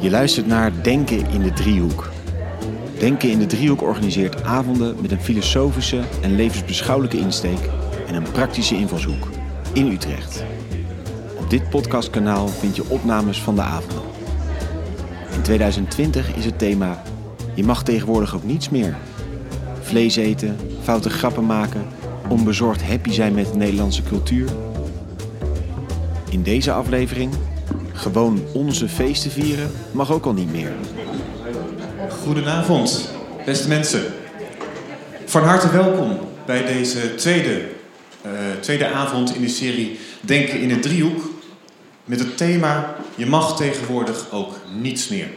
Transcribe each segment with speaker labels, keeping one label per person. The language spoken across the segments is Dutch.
Speaker 1: Je luistert naar Denken in de Driehoek. Denken in de Driehoek organiseert avonden met een filosofische en levensbeschouwelijke insteek en een praktische invalshoek in Utrecht. Op dit podcastkanaal vind je opnames van de avonden. In 2020 is het thema Je mag tegenwoordig ook niets meer. Vlees eten, foute grappen maken, onbezorgd happy zijn met de Nederlandse cultuur. In deze aflevering gewoon onze feesten vieren mag ook al niet meer.
Speaker 2: Goedenavond, beste mensen. Van harte welkom bij deze tweede, uh, tweede avond in de serie Denken in het driehoek. Met het thema Je mag tegenwoordig ook niets meer.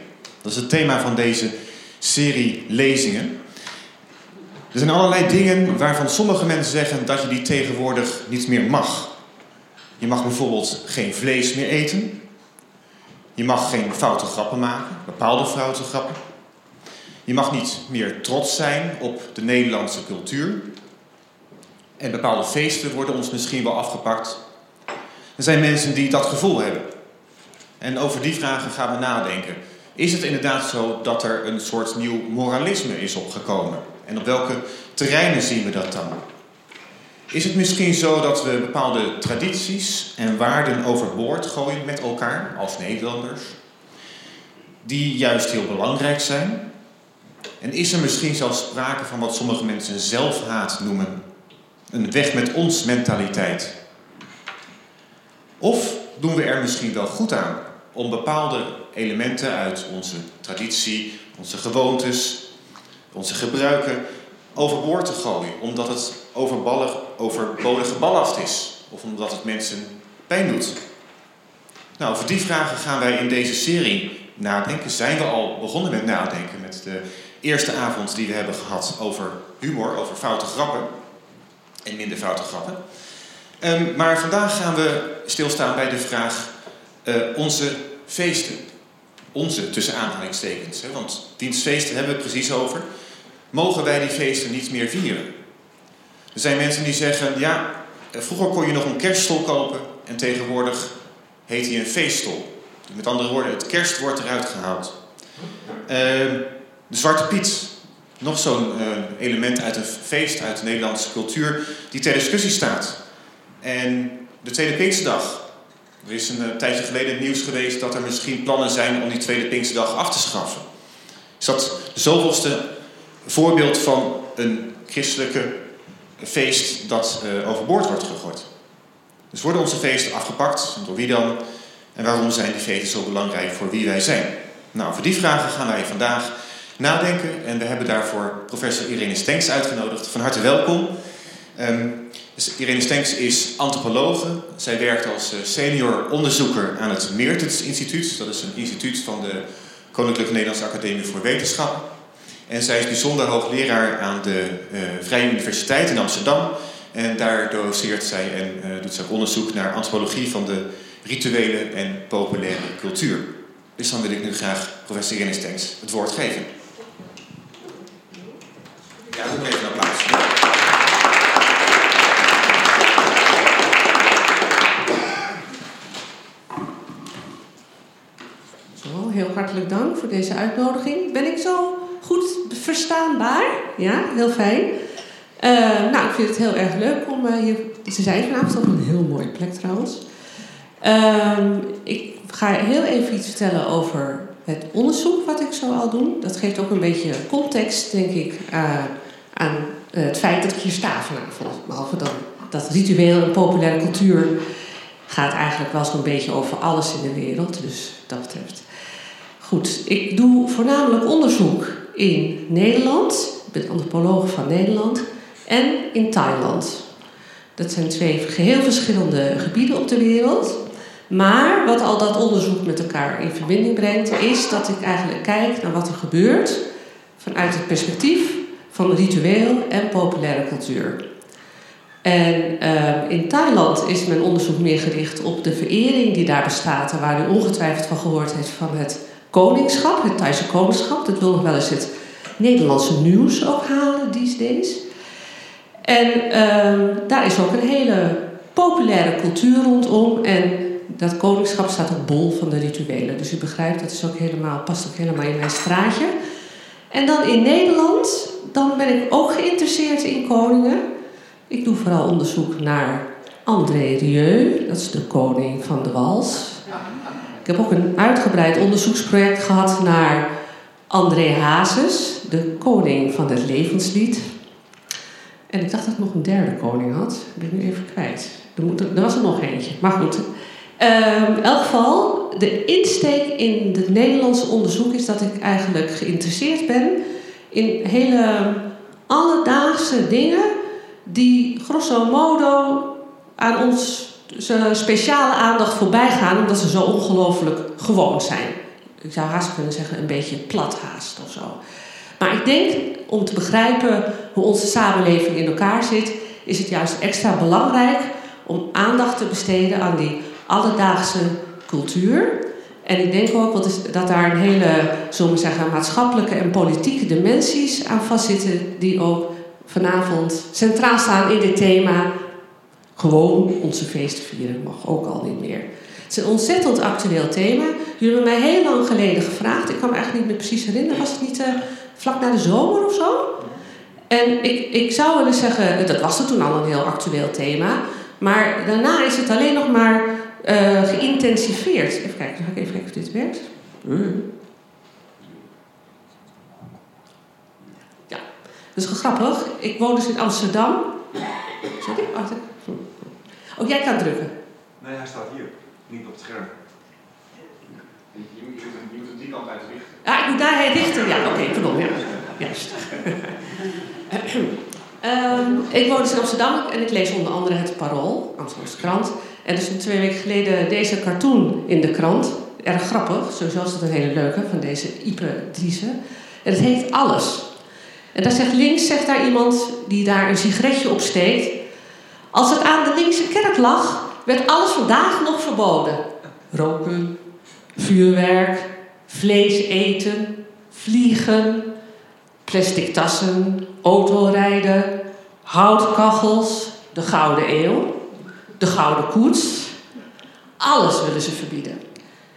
Speaker 2: Dat is het thema van deze serie lezingen. Er zijn allerlei dingen waarvan sommige mensen zeggen dat je die tegenwoordig niet meer mag. Je mag bijvoorbeeld geen vlees meer eten. Je mag geen foute grappen maken, bepaalde foute grappen. Je mag niet meer trots zijn op de Nederlandse cultuur. En bepaalde feesten worden ons misschien wel afgepakt. Er zijn mensen die dat gevoel hebben. En over die vragen gaan we nadenken. Is het inderdaad zo dat er een soort nieuw moralisme is opgekomen? En op welke terreinen zien we dat dan? Is het misschien zo dat we bepaalde tradities en waarden overboord gooien met elkaar als Nederlanders, die juist heel belangrijk zijn? En is er misschien zelfs sprake van wat sommige mensen zelfhaat noemen, een weg met ons mentaliteit? Of doen we er misschien wel goed aan om bepaalde elementen uit onze traditie, onze gewoontes, onze gebruiken overboord te gooien, omdat het overbodige ballast is of omdat het mensen pijn doet? Nou, over die vragen gaan wij in deze serie nadenken. Zijn we al begonnen met nadenken met de eerste avond die we hebben gehad over humor, over foute grappen en minder foute grappen. Um, maar vandaag gaan we stilstaan bij de vraag uh, onze feesten. Onze tussen aanhalingstekens, hè, want dienstfeesten hebben we het precies over mogen wij die feesten niet meer vieren. Er zijn mensen die zeggen, ja, vroeger kon je nog een kerststol kopen en tegenwoordig heet hij een feeststol. Met andere woorden, het kerst wordt eruit gehaald. Uh, de Zwarte Piet, nog zo'n uh, element uit een feest uit de Nederlandse cultuur die ter discussie staat. En de Tweede Pinksterdag. Er is een uh, tijdje geleden het nieuws geweest dat er misschien plannen zijn om die Tweede Pinksterdag af te schaffen. Is dat zoveelste voorbeeld van een christelijke feest dat uh, overboord wordt gegooid. Dus worden onze feesten afgepakt? Door wie dan? En waarom zijn die feesten zo belangrijk voor wie wij zijn? Nou, voor die vragen gaan wij vandaag nadenken. En we hebben daarvoor professor Irene Stenks uitgenodigd. Van harte welkom. Um, dus Irene Stenks is antropologe. Zij werkt als eh, senior onderzoeker aan het Meertens Instituut. Dat is een instituut van de Koninklijke Nederlandse Academie voor Wetenschappen. En zij is bijzonder hoogleraar aan de uh, Vrije Universiteit in Amsterdam. En daar doseert zij en uh, doet ook onderzoek naar antropologie van de rituele en populaire cultuur. Dus dan wil ik nu graag professor Irene Stenks het woord geven. Ja, doe even een applaus.
Speaker 3: Zo, heel hartelijk dank voor deze uitnodiging. Ben ik zo goed verstaanbaar. Ja, heel fijn. Uh, nou, ik vind het heel erg leuk om uh, hier te zijn vanavond. Op een heel mooie plek trouwens. Uh, ik ga heel even iets vertellen over het onderzoek wat ik zo al doe. Dat geeft ook een beetje context, denk ik, uh, aan het feit dat ik hier sta vanavond. Behalve dan dat ritueel en populaire cultuur gaat eigenlijk wel zo'n beetje over alles in de wereld. Dus dat betreft. Goed, ik doe voornamelijk onderzoek in Nederland. Ik ben antropoloog van Nederland. En in Thailand. Dat zijn twee geheel verschillende gebieden op de wereld. Maar wat al dat onderzoek met elkaar in verbinding brengt, is dat ik eigenlijk kijk naar wat er gebeurt vanuit het perspectief van ritueel en populaire cultuur. En uh, in Thailand is mijn onderzoek meer gericht op de verering die daar bestaat, en waar u ongetwijfeld van gehoord heeft van het koningschap, het Thaise koningschap. Dat wil nog wel eens het Nederlandse nieuws ook halen, these days. En uh, daar is ook een hele populaire cultuur rondom. En dat koningschap staat ook bol van de rituelen. Dus u begrijpt, dat is ook helemaal, past ook helemaal in mijn straatje. En dan in Nederland, dan ben ik ook geïnteresseerd in koningen. Ik doe vooral onderzoek naar André Rieu, dat is de koning van de wals. Ik heb ook een uitgebreid onderzoeksproject gehad naar André Hazes, de koning van het levenslied. En ik dacht dat ik nog een derde koning had. Dat ben ik nu even kwijt. Er, moet, er was er nog eentje. Maar goed. Um, in elk geval, de insteek in het Nederlandse onderzoek is dat ik eigenlijk geïnteresseerd ben in hele alledaagse dingen die grosso modo aan ons speciale aandacht voorbij gaan, omdat ze zo ongelooflijk gewoon zijn. Ik zou haast kunnen zeggen een beetje plat haast of zo. Maar ik denk, om te begrijpen hoe onze samenleving in elkaar zit, is het juist extra belangrijk om aandacht te besteden aan die alledaagse cultuur. En ik denk ook dat daar een hele, zullen we zeggen, maatschappelijke en politieke dimensies aan vastzitten, die ook vanavond centraal staan in dit thema. Gewoon onze feesten vieren mag ook al niet meer. Het is een ontzettend actueel thema. Jullie hebben mij heel lang geleden gevraagd. Ik kan me eigenlijk niet meer precies herinneren. Was het niet uh, vlak na de zomer of zo? En ik, ik zou willen zeggen, dat was er toen al een heel actueel thema. Maar daarna is het alleen nog maar uh, geïntensiveerd. Even kijken, ga ik even kijken of dit werkt. Ja, dat is grappig. Ik woon dus in Amsterdam. Sorry, wacht Oh, jij kan drukken.
Speaker 4: Nee, hij staat hier. Niet op het scherm.
Speaker 2: Je, je, moet, je moet hem die kant uit richten.
Speaker 3: Ja, ik moet daar richten. Ja, oké, okay, pardon. Ja. Juist. um, ik woon dus in Amsterdam en ik lees onder andere het Parool, Amsterdamse krant. En dus twee weken geleden deze cartoon in de krant. Erg grappig, sowieso is het een hele leuke, van deze Ipe Driessen. En het heet Alles. En daar zegt links zegt daar iemand die daar een sigaretje opsteekt. Als het aan de linkse kerk lag, werd alles vandaag nog verboden. Roken, vuurwerk, vlees eten, vliegen, plastic tassen, autorijden, houtkachels, de Gouden Eeuw, de Gouden Koets. Alles willen ze verbieden.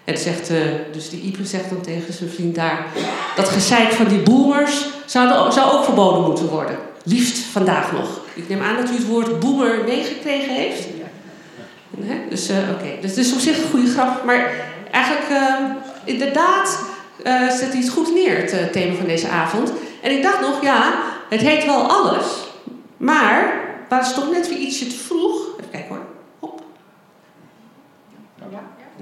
Speaker 3: En zegt, uh, dus die Ipe zegt dan tegen zijn vriend daar... dat gezeik van die boomers zou ook verboden moeten worden. Liefst vandaag nog. Ik neem aan dat u het woord boomer meegekregen heeft. Dus uh, oké, okay. dus het is op zich een goede grap. Maar eigenlijk, uh, inderdaad, uh, zet hij het goed neer, het thema van deze avond. En ik dacht nog, ja, het heet wel alles. Maar, waar ze toch net weer ietsje te vroeg. Even kijken hoor. Hop.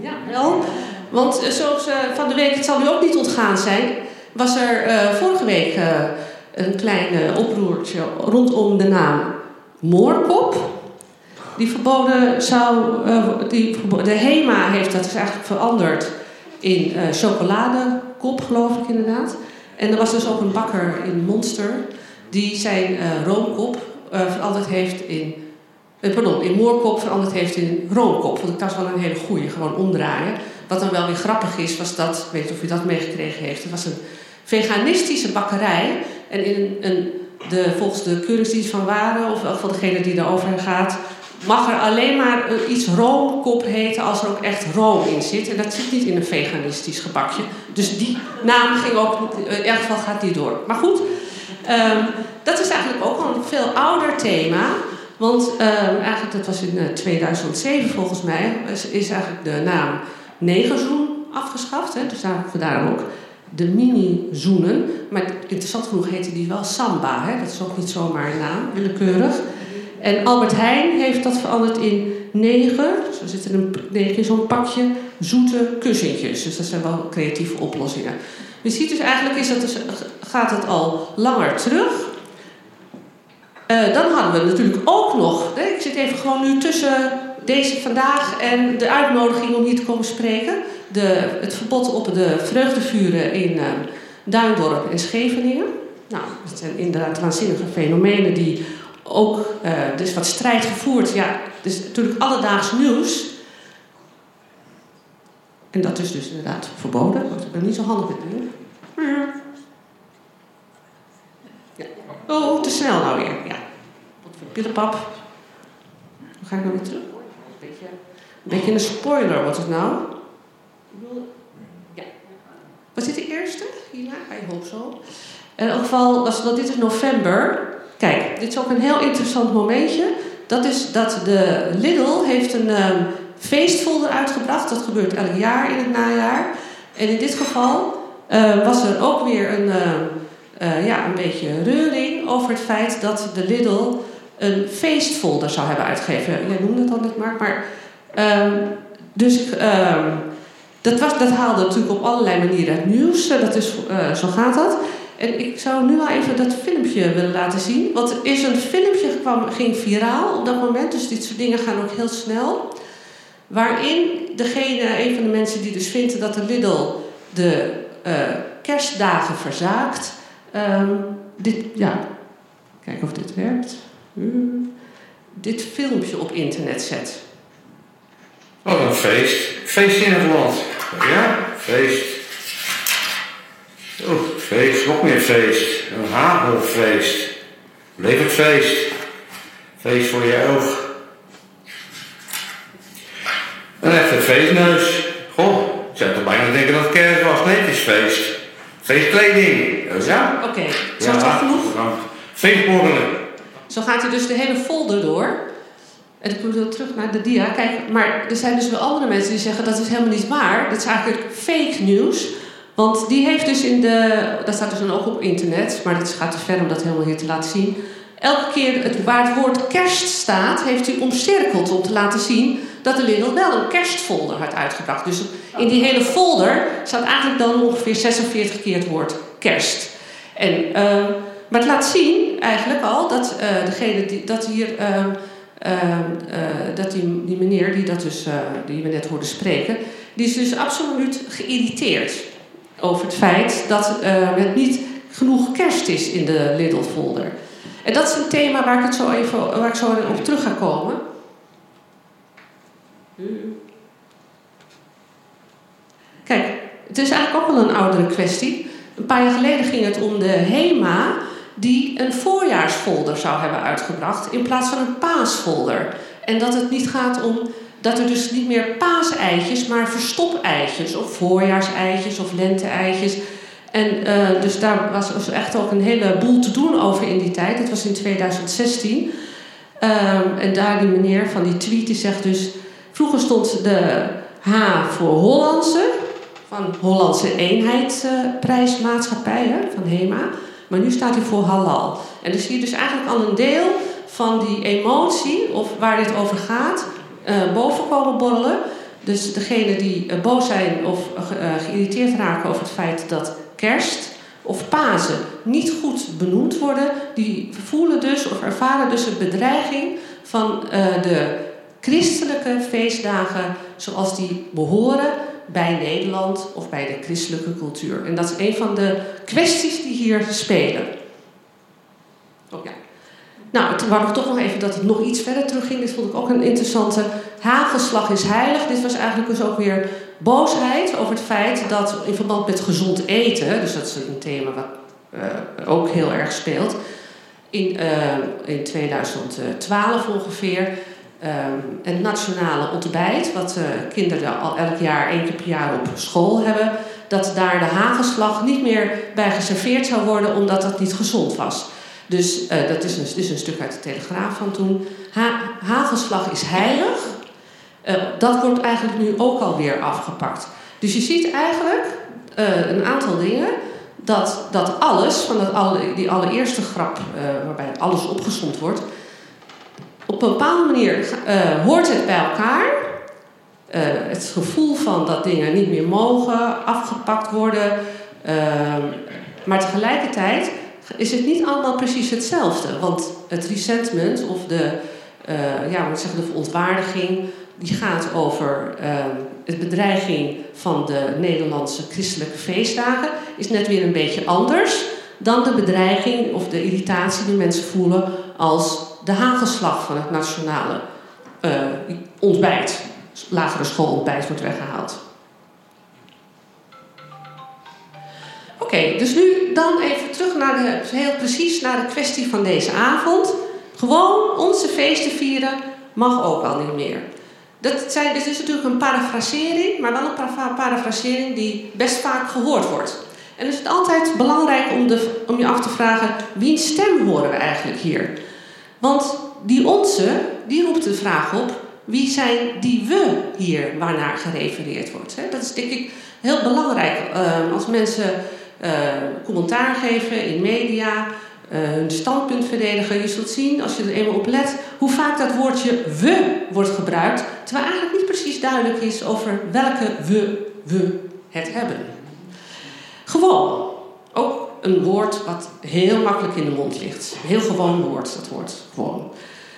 Speaker 3: Ja, wel. Want zoals van de week, het zal u ook niet ontgaan zijn, was er vorige week een klein oproertje rondom de naam Moorkop. Die verboden zou. Uh, die, de HEMA heeft dat is eigenlijk veranderd in uh, chocoladekop, geloof ik inderdaad. En er was dus ook een bakker in Monster die zijn uh, roomkop veranderd heeft in. pardon, in moorkop veranderd heeft in roomkop. Want ik was wel een hele goeie, gewoon omdraaien. Wat dan wel weer grappig is, was dat, ik weet niet of u dat meegekregen heeft, het was een veganistische bakkerij. En in de, volgens de keuringsdienst van waren, of van degene die daarover gaat, mag er alleen maar iets roomkop heten als er ook echt room in zit. En dat zit niet in een veganistisch gebakje. Dus die naam ging ook, in elk geval gaat die door. Maar goed, um, dat is eigenlijk ook al een veel ouder thema. Want um, eigenlijk, dat was in 2007 volgens mij, is, eigenlijk de naam negerzoen afgeschaft. Hè? Dus daar, vandaar ook de mini-zoenen. Maar interessant genoeg heette die wel samba. Hè? Dat is ook niet zomaar een naam, willekeurig. En Albert Heijn heeft dat veranderd in negen, zo zitten een negen in zo'n pakje, zoete kussentjes. Dus dat zijn wel creatieve oplossingen. Je ziet dus eigenlijk is dat dus, gaat het al langer terug. Uh, dan hadden we natuurlijk ook nog, ik zit even gewoon nu tussen deze vandaag en de uitnodiging om hier te komen spreken. De, het verbod op de vreugdevuren in uh, Duindorp en Scheveningen. Nou, dat zijn inderdaad waanzinnige fenomenen die ook uh, dus wat strijd gevoerd. Ja, dus natuurlijk alledaags nieuws. En dat is dus inderdaad verboden. Want niet zo handig met. Ja. Oh, te snel nou weer. Ja. Pillenpap. Dan ga ik nou weer terug. Beetje. beetje een spoiler wordt het nou. Ja. Was dit de eerste? Ja, ik hoop zo. In elk geval, dat, dit is november. Kijk, dit is ook een heel interessant momentje. Dat is dat de Lidl heeft een um, feestfolder uitgebracht. Dat gebeurt elk jaar in het najaar. En in dit geval uh, was er ook weer een, uh, uh, ja, een beetje reuring over het feit dat de Lidl een feestfolder zou hebben uitgegeven. Jij noemde het al net maar. maar um, dus um, dat, was, dat haalde natuurlijk op allerlei manieren het nieuws. Dat is, zo gaat dat. En ik zou nu wel even dat filmpje willen laten zien. Want er is een filmpje kwam, ging viraal op dat moment. Dus dit soort dingen gaan ook heel snel. Waarin degene, een van de mensen die dus vindt dat de Lidl de uh, kerstdagen verzaakt. Um, dit, ja, kijken of dit werkt. Dit filmpje op internet zet.
Speaker 5: Wat een feest. Feest in het land. Ja, feest. Oh, feest, nog meer feest. Een hagelfeest. Levend feest. Feest voor je oog. Een echte feestneus. Goh, ik zou toch bijna denken dat het kerst was. Nee, het is feest. Feestkleding. Ja.
Speaker 3: Oké, okay. zo ja, is dat genoeg?
Speaker 5: Feestborrelen.
Speaker 3: Zo gaat hij dus de hele folder door. En ik moet terug naar de dia. Kijk, maar er zijn dus wel andere mensen die zeggen dat is helemaal niet waar. Dat is eigenlijk fake nieuws. Want die heeft dus in de. Dat staat dus dan ook op internet, maar dat gaat te ver om dat helemaal hier te laten zien. Elke keer het, waar het woord kerst staat, heeft hij omcirkeld om te laten zien dat de Lidl wel een kerstfolder had uitgebracht. Dus in die hele folder staat eigenlijk dan ongeveer 46 keer het woord kerst. En, uh, maar het laat zien eigenlijk al dat uh, degene die dat hier. Uh, dat die, die meneer die, dat dus, die we net hoorden spreken, die is dus absoluut geïrriteerd over het feit dat het niet genoeg kerst is in de Lidl-folder. En dat is een thema waar ik, het zo even, waar ik zo op terug ga komen. Kijk, het is eigenlijk ook wel een oudere kwestie. Een paar jaar geleden ging het om de HEMA die een voorjaarsfolder zou hebben uitgebracht in plaats van een paasfolder. En dat het niet gaat om dat er dus niet meer paaseitjes, maar verstopeitjes of voorjaarseitjes of lenteeitjes. En uh, dus daar was, was echt ook een heleboel te doen over in die tijd. Dat was in 2016. Um, ehm, en daar die meneer van die tweet die zegt dus... Vroeger stond de H voor Hollandse, van Hollandse Eenheidsprijsmaatschappij, van HEMA. Maar nu staat hij voor halal. En dan zie je dus eigenlijk al een deel van die emotie, of waar dit over gaat, uh, boven komen borrelen. Dus degene die uh, boos zijn of uh, geïrriteerd raken over het feit dat kerst of Pasen niet goed benoemd worden, die voelen dus of ervaren dus een bedreiging van de christelijke feestdagen zoals die behoren bij Nederland of bij de christelijke cultuur. En dat is een van de kwesties die hier spelen. Oh ja. Nou, toen wou ik toch nog even dat het nog iets verder terugging. Dit vond ik ook een interessante. Hagelslag is heilig. Dit was eigenlijk dus ook weer boosheid over het feit dat in verband met gezond eten, dus dat is een thema wat uh, ook heel erg speelt, in, uh, in 2012 ongeveer um, het nationale ontbijt, wat uh, kinderen al elk jaar één keer per jaar op school hebben, dat daar de hagelslag niet meer bij geserveerd zou worden omdat dat niet gezond was. Dus uh, dat is een, een stuk uit de Telegraaf van toen. Ha hagelslag is heilig. Uh, dat wordt eigenlijk nu ook alweer afgepakt. Dus je ziet eigenlijk een aantal dingen. Dat, dat alles, van dat alle, die allereerste grap, waarbij alles opgezond wordt, een bepaalde manier uh, hoort het bij elkaar. Uh, het gevoel van dat dingen niet meer mogen, afgepakt worden. Uh, maar tegelijkertijd is het niet allemaal precies hetzelfde. Want het resentment of de, uh, ja, wat zeggen, de verontwaardiging... die gaat over het bedreiging van de Nederlandse christelijke feestdagen... is net weer een beetje anders dan de bedreiging of de irritatie die mensen voelen als de hagelslag van het nationale uh, ontbijt, lagere schoolontbijt, wordt weggehaald. Oké, dus nu dan even terug naar de, heel precies naar de kwestie van deze avond. Gewoon onze feesten vieren mag ook al niet meer. Dat, zijn, dit is natuurlijk een parafrasering, maar wel een para- parafrasering die best vaak gehoord wordt. En is het altijd belangrijk om, de, om je af te vragen: wiens stem horen we eigenlijk hier? Want die onze, die roept de vraag op: wie zijn die we hier waarnaar gerefereerd wordt? Dat is denk ik heel belangrijk eh, als mensen eh, commentaar geven in media, eh, hun standpunt verdedigen. Je zult zien, als je er eenmaal op let, hoe vaak dat woordje we wordt gebruikt, terwijl eigenlijk niet precies duidelijk is over welke we we het hebben. Gewoon. Ook een woord wat heel makkelijk in de mond ligt. Een heel gewoon woord, dat woord gewoon.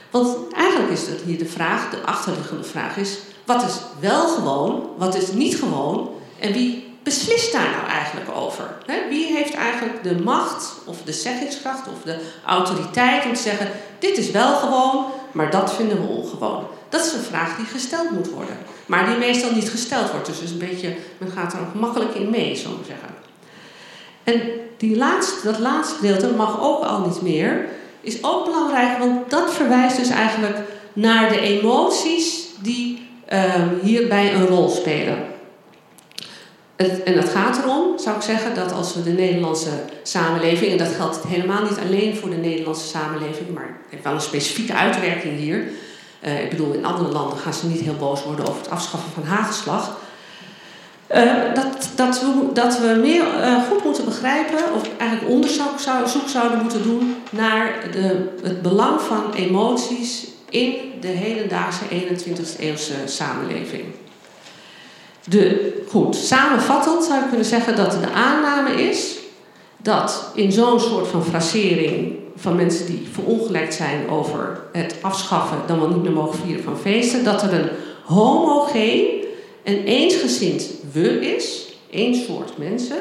Speaker 3: Want eigenlijk is het hier de vraag, de achterliggende vraag is: wat is wel gewoon, wat is niet gewoon en wie beslist daar nou eigenlijk over? Wie heeft eigenlijk de macht of de zeggingskracht of de autoriteit om te zeggen: dit is wel gewoon, maar dat vinden we ongewoon? Dat is een vraag die gesteld moet worden, maar die meestal niet gesteld wordt. Dus een beetje, men gaat er ook makkelijk in mee, zo maar zeggen. En die laatste, dat laatste gedeelte mag ook al niet meer, is ook belangrijk, want dat verwijst dus eigenlijk naar de emoties die uh, hierbij een rol spelen. Het, en het gaat erom, zou ik zeggen, dat als we de Nederlandse samenleving, en dat geldt helemaal niet alleen voor de Nederlandse samenleving, maar het heeft wel een specifieke uitwerking hier. Uh, ik bedoel, in andere landen gaan ze niet heel boos worden over het afschaffen van hagelslag. Uh, dat, dat, we, dat we meer uh, goed moeten begrijpen, of eigenlijk onderzoek zou, zoek zouden moeten doen naar de, het belang van emoties in de hedendaagse 21e eeuwse samenleving. De, goed, samenvattend zou ik kunnen zeggen dat de aanname is dat in zo'n soort van frasering van mensen die verongelijkt zijn over het afschaffen, dan wel niet meer mogen vieren van feesten, dat er een homogeen en eensgezind we is, één soort mensen,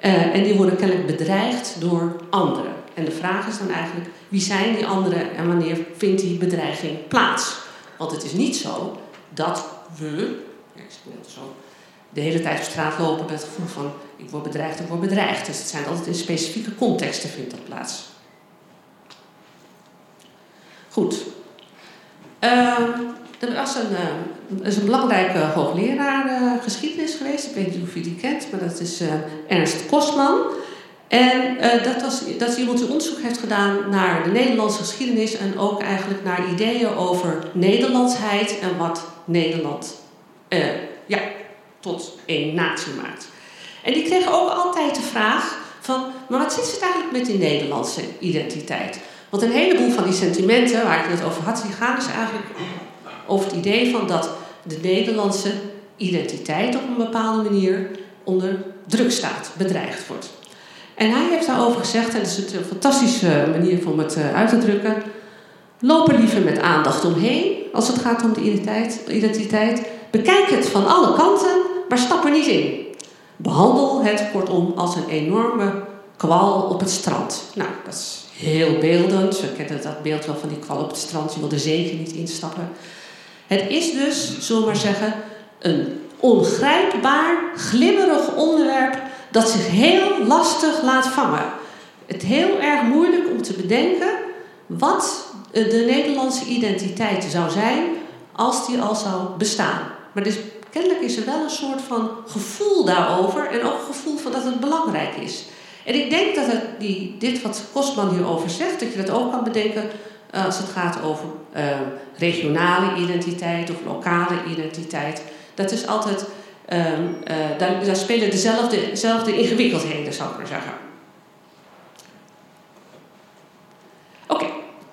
Speaker 3: uh, en die worden kennelijk bedreigd door anderen. En de vraag is dan eigenlijk, wie zijn die anderen en wanneer vindt die bedreiging plaats? Want het is niet zo dat we, ja, ik zo, de hele tijd op straat lopen met het gevoel van ik word bedreigd, ik word bedreigd. Dus het zijn altijd in specifieke contexten vindt dat plaats. Goed. Uh, er was een, uh, is een belangrijke hoogleraar uh, geschiedenis geweest. Ik weet niet of u die kent, maar dat is uh, Ernst Kosman. En dat, was, dat is iemand die onderzoek heeft gedaan naar de Nederlandse geschiedenis en ook eigenlijk naar ideeën over Nederlandsheid en wat Nederland ja, tot één natie maakt. En die kreeg ook altijd de vraag van, maar wat zit het eigenlijk met die Nederlandse identiteit? Want een heleboel van die sentimenten waar ik het over had, die gaan dus eigenlijk over het idee van dat de Nederlandse identiteit op een bepaalde manier onder druk staat, bedreigd wordt. En hij heeft daarover gezegd, en dat is een fantastische manier om het uit te drukken, loop er liever met aandacht omheen als het gaat om de identiteit. identiteit. Bekijk het van alle kanten, maar stap er niet in. Behandel het kortom als een enorme kwal op het strand. Nou, dat is heel beeldend. We kennen dat beeld wel van die kwal op het strand. Je wil er zeker niet instappen. Het is dus, zullen we maar zeggen, een ongrijpbaar, glibberig onderwerp dat zich heel lastig laat vangen. Het heel erg moeilijk om te bedenken wat de Nederlandse identiteit zou zijn als die al zou bestaan. Maar dus kennelijk is er wel een soort van gevoel daarover en ook een gevoel van dat het belangrijk is. En ik denk dat het die, dit wat Kostman hierover zegt, dat je dat ook kan bedenken als het gaat over uh, regionale identiteit of lokale identiteit. Dat is altijd, uh, daar, daar, spelen dezelfde, dezelfde ingewikkeldheden, zou ik maar zeggen. Oké,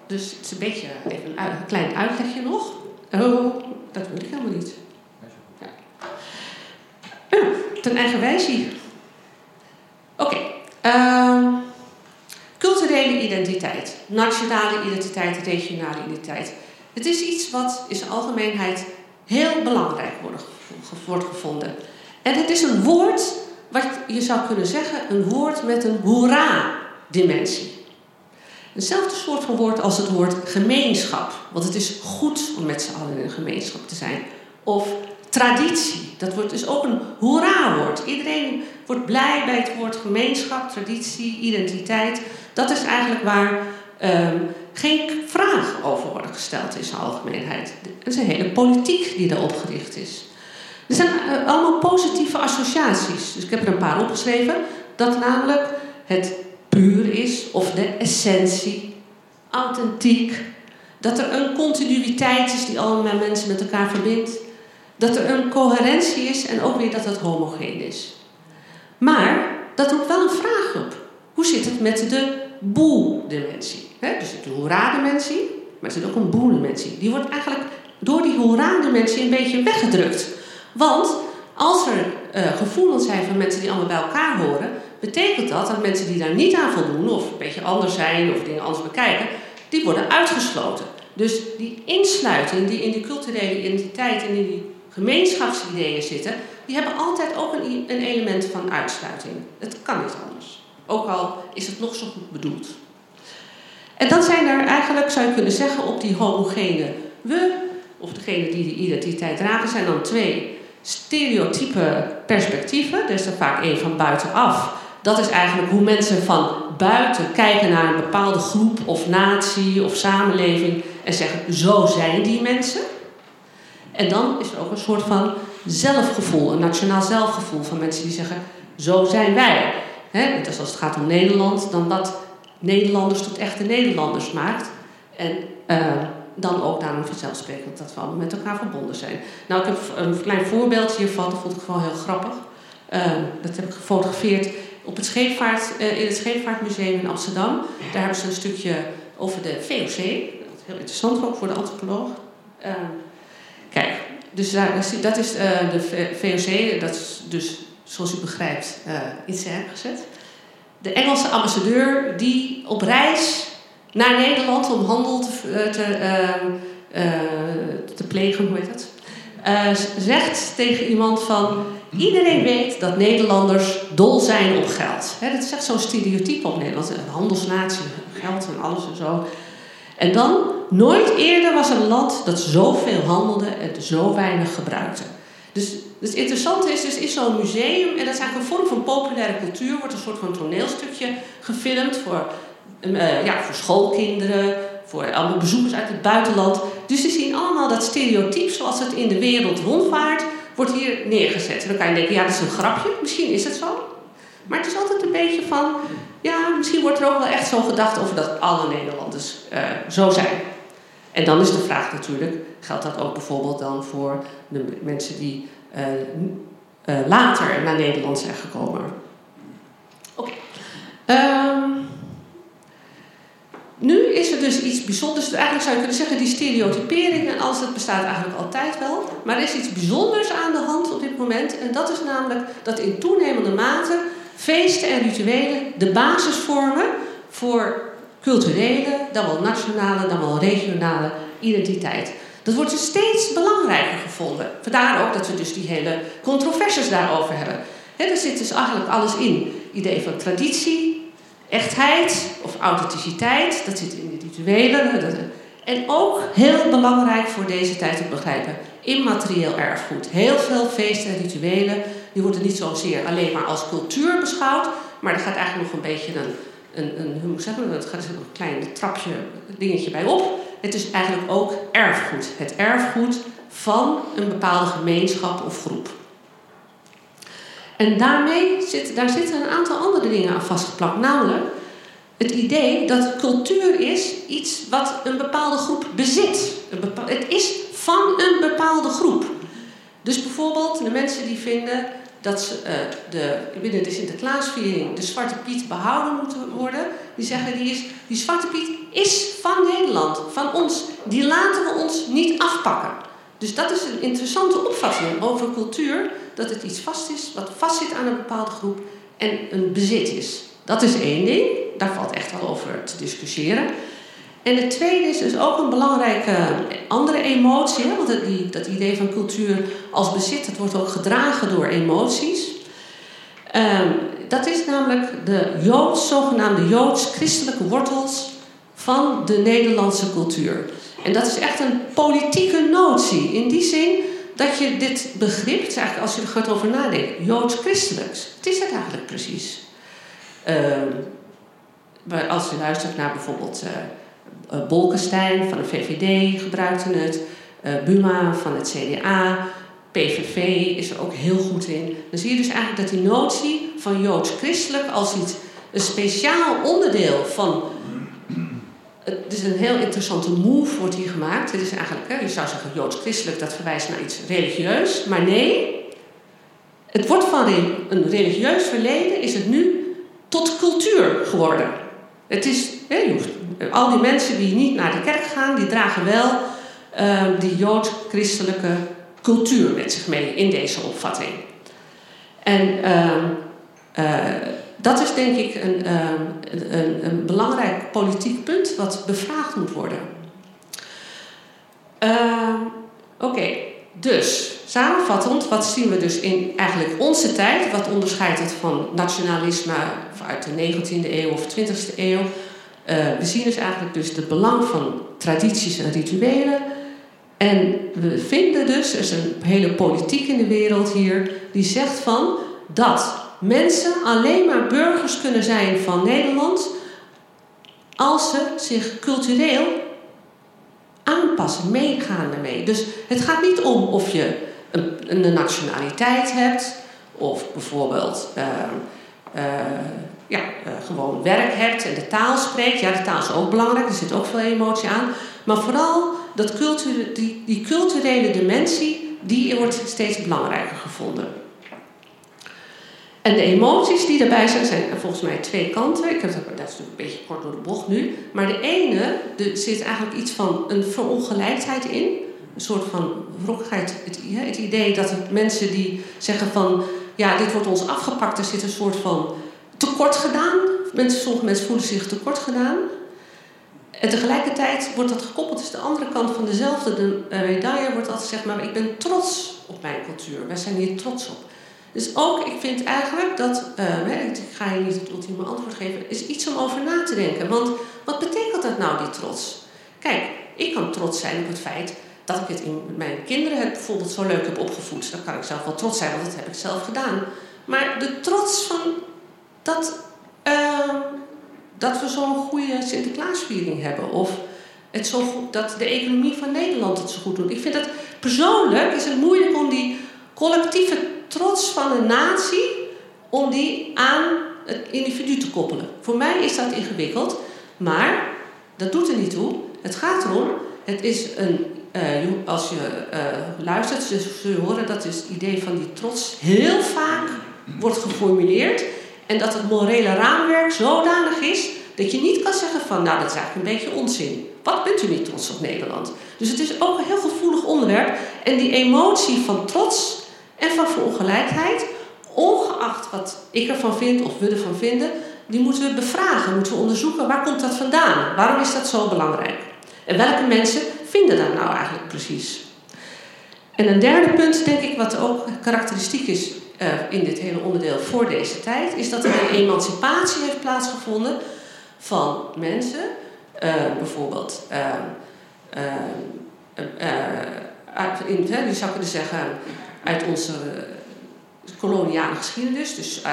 Speaker 3: dus het is een beetje even een, klein uitlegje nog. Oh, dat wil ik helemaal niet. Ja. ten eigen wijze. Oké. Uh, culturele identiteit, nationale identiteit, regionale identiteit. Het is iets wat in zijn algemeenheid heel belangrijk wordt, gevonden. En het is een woord wat je zou kunnen zeggen, een woord met een hoera-dimensie. Hetzelfde soort van woord als het woord gemeenschap. Want het is goed om met z'n allen in een gemeenschap te zijn. Of traditie. Dat wordt dus ook een hoera-woord. Iedereen wordt blij bij het woord gemeenschap, traditie, identiteit. Dat is eigenlijk waar um, geen vraag over worden gesteld in zijn algemeenheid. Het is een hele politiek die daarop gericht is. Er zijn uh, allemaal positieve associaties. Dus ik heb er een paar opgeschreven. Dat namelijk het puur is, of de essentie, authentiek. Dat er een continuïteit is die allemaal mensen met elkaar verbindt. Dat er een coherentie is en ook weer dat het homogeen is. Maar dat roept wel een vraag op. Hoe zit het met de boel-dimensie? Dus de hoera-dimensie, maar er zit ook een boel-dimensie. Die wordt eigenlijk door die hoera-dimensie een beetje weggedrukt. Want als er uh, gevoelens zijn van mensen die allemaal bij elkaar horen, betekent dat dat mensen die daar niet aan voldoen, of een beetje anders zijn, of dingen anders bekijken, die worden uitgesloten. Dus die insluiting die in die culturele identiteit en in die gemeenschapsideeën zitten, die hebben altijd ook een, een element van uitsluiting. Het kan niet anders. Ook al is het nog zo goed bedoeld. En dan zijn er eigenlijk, zou je kunnen zeggen, op die homogene we, of degene die de identiteit dragen, zijn dan twee stereotype perspectieven. Er is er vaak één van buitenaf. Dat is eigenlijk hoe mensen van buiten kijken naar een bepaalde groep of natie of samenleving en zeggen: zo zijn die mensen. En dan is er ook een soort van zelfgevoel, een nationaal zelfgevoel van mensen die zeggen: zo zijn wij. He, dus als het gaat om Nederland, dan wat Nederlanders tot echte Nederlanders maakt. En uh, dan ook daarom vanzelfsprekend dat we allemaal met elkaar verbonden zijn. Nou, ik heb een klein voorbeeld hiervan, dat vond ik gewoon heel grappig. Uh, dat heb ik gefotografeerd op het scheepvaart, uh, in het Scheepvaartmuseum in Amsterdam. Daar hebben ze een stukje over de VOC. Dat is heel interessant ook voor de antropoloog. Kijk, dus daar, dat is de VOC, dat is dus zoals u begrijpt in scène gezet. De Engelse ambassadeur die op reis naar Nederland om handel te, te, uh, te plegen, hoe heet dat? Uh, zegt tegen iemand van... Iedereen weet dat Nederlanders dol zijn op geld. He, dat is echt zo'n stereotype op Nederland. Een handelsnatie, geld en alles en zo. En dan, nooit eerder was een land dat zoveel handelde en zo weinig gebruikte. Dus, het interessante is, dus is zo'n museum, en dat is eigenlijk een vorm van populaire cultuur, wordt een soort van toneelstukje gefilmd voor uh, ja, voor schoolkinderen, voor allemaal bezoekers uit het buitenland. Dus ze zien allemaal dat stereotype zoals het in de wereld rondvaart, wordt hier neergezet. En dan kan je denken, ja, dat is een grapje, misschien is het zo. Maar het is altijd een beetje van, ja, misschien wordt er ook wel echt zo gedacht over dat alle Nederlanders uh, zo zijn. En dan is de vraag natuurlijk, geldt dat ook bijvoorbeeld dan voor de mensen die uh, uh, later naar Nederland zijn gekomen? Oké. Um, nu is er dus iets bijzonders. Eigenlijk zou je kunnen zeggen, die stereotypering en dat bestaat eigenlijk altijd wel. Maar er is iets bijzonders aan de hand op dit moment. En dat is namelijk dat in toenemende mate feesten en rituelen de basis vormen voor culturele, dan wel nationale, dan wel regionale identiteit. Dat wordt dus steeds belangrijker gevonden. Vandaar ook dat we dus die hele controversies daarover hebben. He, er zit dus eigenlijk alles in. Idee van traditie, echtheid of authenticiteit, dat zit in de rituelen. En ook heel belangrijk voor deze tijd te begrijpen, immaterieel erfgoed. Heel veel feesten en rituelen, die worden niet zozeer alleen maar als cultuur beschouwd, maar er gaat eigenlijk nog een beetje een, een, een hoe zeggen, het gaat er een klein trapje, dingetje bij op. Het is eigenlijk ook erfgoed. Het erfgoed van een bepaalde gemeenschap of groep. En daarmee zit, daar zitten een aantal andere dingen aan vastgeplakt. Namelijk het idee dat cultuur is iets wat een bepaalde groep bezit. het is van een bepaalde groep. Dus bijvoorbeeld de mensen die vinden dat ze, uh, de, binnen de Sinterklaasviering de Zwarte Piet behouden moet worden. Die zeggen die, is, die Zwarte Piet is van Nederland, van ons. Die laten we ons niet afpakken. Dus dat is een interessante opvatting over cultuur dat het iets vast is, wat vastzit aan een bepaalde groep en een bezit is. Dat is één ding, daar valt echt wel over te discussiëren. En het tweede is dus ook een belangrijke andere emotie, want die, dat idee van cultuur als bezit, dat wordt ook gedragen door emoties. Um, dat is namelijk de Joods, zogenaamde Joods-christelijke wortels van de Nederlandse cultuur. En dat is echt een politieke notie. In die zin dat je dit begrip, eigenlijk als je er gaat over nadenken, joods-christelijks, wat is dat eigenlijk precies? Uh, als je luistert naar bijvoorbeeld uh, uh, Bolkestein van de VVD gebruikte het. Uh, Buma van het CDA. PVV is er ook heel goed in. Dan zie je dus eigenlijk dat die notie van joods-christelijk als iets, een speciaal onderdeel van. Het is een heel interessante move, wordt hier gemaakt. Het is eigenlijk, je zou zeggen joods-christelijk, dat verwijst naar iets religieus. Maar nee, het wordt van een religieus verleden, is het nu tot cultuur geworden. Het is, hè, al die mensen die niet naar de kerk gaan, die dragen wel uh, die joods-christelijke cultuur met zich mee in deze opvatting. En uh, uh, dat is denk ik een, een, een, belangrijk politiek punt wat bevraagd moet worden. Ehm, oké, dus samenvattend, wat zien we dus in eigenlijk onze tijd? Wat onderscheidt het van nationalisme uit de 19e eeuw of 20e eeuw? Uh, we zien dus eigenlijk dus het belang van tradities en rituelen. En we vinden dus, er is een hele politiek in de wereld hier, die zegt van dat mensen alleen maar burgers kunnen zijn van Nederland als ze zich cultureel aanpassen, meegaan ermee. Dus het gaat niet om of je een, een nationaliteit hebt of bijvoorbeeld uh, uh, ja, uh, gewoon werk hebt en de taal spreekt. Ja, de taal is ook belangrijk, er zit ook veel emotie aan. Maar vooral dat culture, die, die culturele dimensie, die wordt steeds belangrijker gevonden. En de emoties die daarbij zijn, zijn volgens mij twee kanten. Ik heb dat, dat is een beetje kort door de bocht nu. Maar de ene, er zit eigenlijk iets van een verongelijkheid in. Een soort van wrokkigheid. Het, idee dat mensen die zeggen van... ja, dit wordt ons afgepakt. Er zit een soort van tekort gedaan. Mensen, sommige mensen voelen zich tekort gedaan. En tegelijkertijd wordt dat gekoppeld, dus de andere kant van dezelfde de medaille wordt altijd gezegd, maar ik ben trots op mijn cultuur. Wij zijn hier trots op. Dus ook, ik vind eigenlijk dat, uh, ik ga je niet het ultieme antwoord geven, is iets om over na te denken. Want wat betekent dat nou, die trots? Kijk, ik kan trots zijn op het feit dat ik het in mijn kinderen het bijvoorbeeld zo leuk heb opgevoed. Daar kan ik zelf wel trots zijn, want dat heb ik zelf gedaan. Maar de trots van dat, uh, dat we zo'n goede Sinterklaasviering hebben. Of het zo dat de economie van Nederland het zo goed doet. Ik vind dat persoonlijk is het moeilijk om die collectieve trots van een natie, om die aan het individu te koppelen. Voor mij is dat ingewikkeld, maar dat doet er niet toe. Het gaat erom, het is een, uh, als je uh, luistert, zul je horen dat het idee van die trots heel vaak wordt geformuleerd. En dat het morele raamwerk zodanig is dat je niet kan zeggen van, nou dat is eigenlijk een beetje onzin. Wat bent u niet trots op Nederland? Dus het is ook een heel gevoelig onderwerp. En die emotie van trots en van verongelijkheid, ongeacht wat ik ervan vind of we ervan vinden, die moeten we bevragen, moeten we onderzoeken waar komt dat vandaan? Waarom is dat zo belangrijk? En welke mensen vinden dat nou eigenlijk precies? En een derde punt, denk ik, wat ook karakteristiek is uh, in dit hele onderdeel voor deze tijd, is dat er een emancipatie heeft plaatsgevonden van mensen, uh, bijvoorbeeld. Uh, in, je zou kunnen zeggen, uit onze koloniale geschiedenis. Dus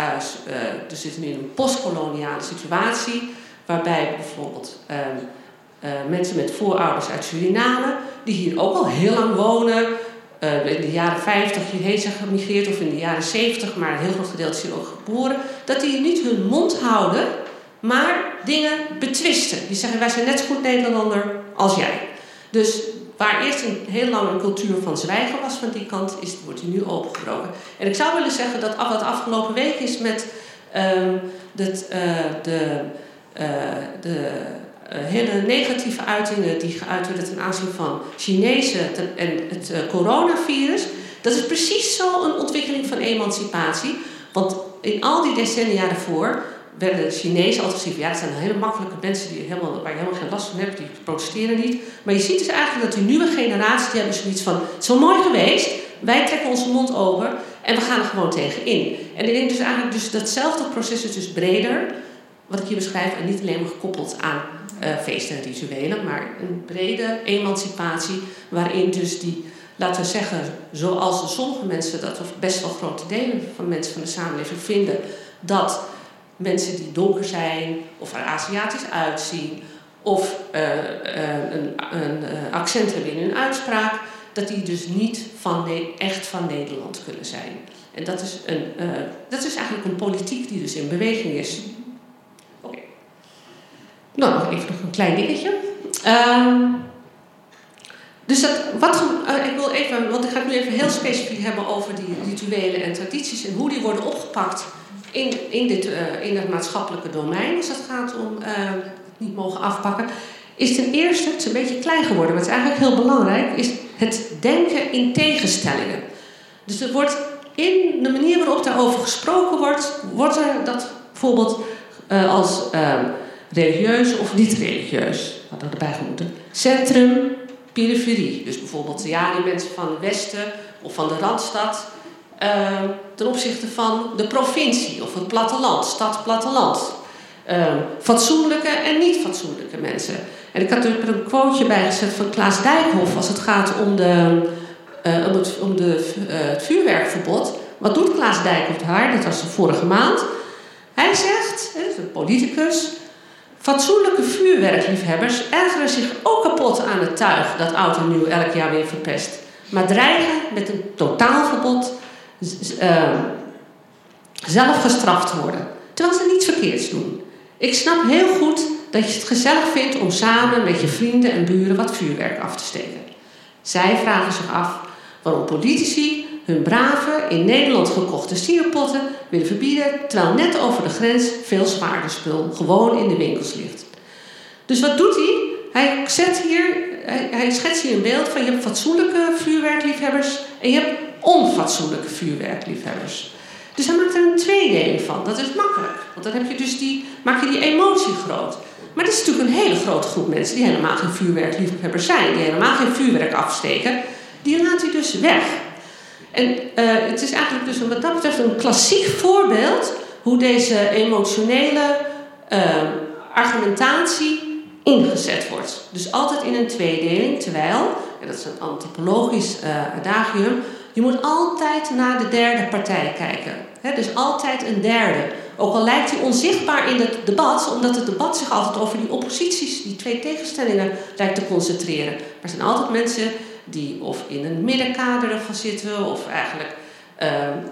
Speaker 3: er zitten nu in een postkoloniale situatie, waarbij bijvoorbeeld uh, mensen met voorouders uit Suriname, die hier ook al heel lang wonen, in de jaren 50 hierheen zijn gemigreerd of in de jaren 70, maar een heel groot gedeelte is hier ook geboren, dat die niet hun mond houden, maar dingen betwisten. Die zeggen: Wij zijn net zo goed Nederlander als jij. Dus Waar eerst een heel lang een cultuur van zwijgen was van die kant, is, wordt die nu opengebroken. En ik zou willen zeggen dat wat afgelopen week is met um, dat, uh, de, uh, de hele negatieve uitingen die geuit werden ten aanzien van Chinezen en het coronavirus. Dat is precies zo een ontwikkeling van emancipatie. Want in al die decennia daarvoor werden de Chinezen altijd gezien ja, dat zijn hele makkelijke mensen die helemaal, waar je helemaal geen last van hebt, die protesteren niet. Maar je ziet dus eigenlijk dat die nieuwe generatie, die hebben zoiets van, het is wel mooi geweest, wij trekken onze mond over en we gaan er gewoon tegen in. En ik denk dus eigenlijk dus datzelfde proces is dus breder, wat ik hier beschrijf, en niet alleen maar gekoppeld aan uh, feesten en rituelen, maar een brede emancipatie waarin dus die, laten we zeggen, zoals sommige mensen dat, of best wel grote delen van mensen van de samenleving vinden, dat mensen die donker zijn of er Aziatisch uitzien of uh, een, een accent hebben in hun uitspraak, dat die dus niet van echt van Nederland kunnen zijn. En dat is, een, dat is eigenlijk een politiek die dus in beweging is. Nou, nog even nog een klein dingetje. Ehm, dus dat, wat, uh, ik wil even, want ik ga het nu even heel specifiek hebben over die rituelen en tradities en hoe die worden opgepakt in, in, dit, uh, in het maatschappelijke domein, als het gaat om uh, niet mogen afpakken. Is ten eerste, het is een beetje klein geworden, maar het is eigenlijk heel belangrijk, is het denken in tegenstellingen. Dus er wordt in de manier waarop daarover gesproken wordt, wordt er dat bijvoorbeeld als religieus of niet religieus, wat er erbij moeten, centrum, periferie. Dus bijvoorbeeld ja, die mensen van het westen of van de randstad uh, ten opzichte van de provincie of het platteland, stad, platteland. Uh, fatsoenlijke en niet fatsoenlijke mensen. En ik had er een quoteje bij gezet van Klaas Dijkhoff als het gaat om, de, uh, om, het, de, het vuurwerkverbod. Wat doet Klaas Dijkhoff daar? Dat was de vorige maand. Hij zegt, de politicus, Fatsoenlijke vuurwerkliefhebbers ergeren zich ook kapot aan het tuig dat oud en nieuw elk jaar weer verpest. Maar dreigen met een totaalverbod uh, zelf gestraft worden. Terwijl ze niets verkeerds doen. Ik snap heel goed dat je het gezellig vindt om samen met je vrienden en buren wat vuurwerk af te steken. Zij vragen zich af waarom politici hun brave, in Nederland gekochte sierpotten willen verbieden, terwijl net over de grens veel zwaarder spul gewoon in de winkels ligt. Dus wat doet hij? Hij, zet hier, hij, schetst hier een beeld van je hebt fatsoenlijke vuurwerkliefhebbers en je hebt onfatsoenlijke vuurwerkliefhebbers. Dus hij maakt er een tweedeling van. Dat is makkelijk. Want dan heb je dus die, maak je die emotie groot. Maar dit is natuurlijk een hele grote groep mensen die helemaal geen vuurwerkliefhebbers zijn. Die helemaal geen vuurwerk afsteken. Die laat hij dus weg. En uh, het is eigenlijk dus wat dat betreft een klassiek voorbeeld hoe deze emotionele uh, argumentatie ingezet wordt. Dus altijd in een tweedeling, terwijl, en dat is een antropologisch uh, adagium, je moet altijd naar de derde partij kijken. Dus altijd een derde. Ook al lijkt hij onzichtbaar in het debat, omdat het debat zich altijd over die opposities, die twee tegenstellingen, lijkt te concentreren. Maar er zijn altijd mensen die of in een middenkader ervan zitten, of eigenlijk, uh,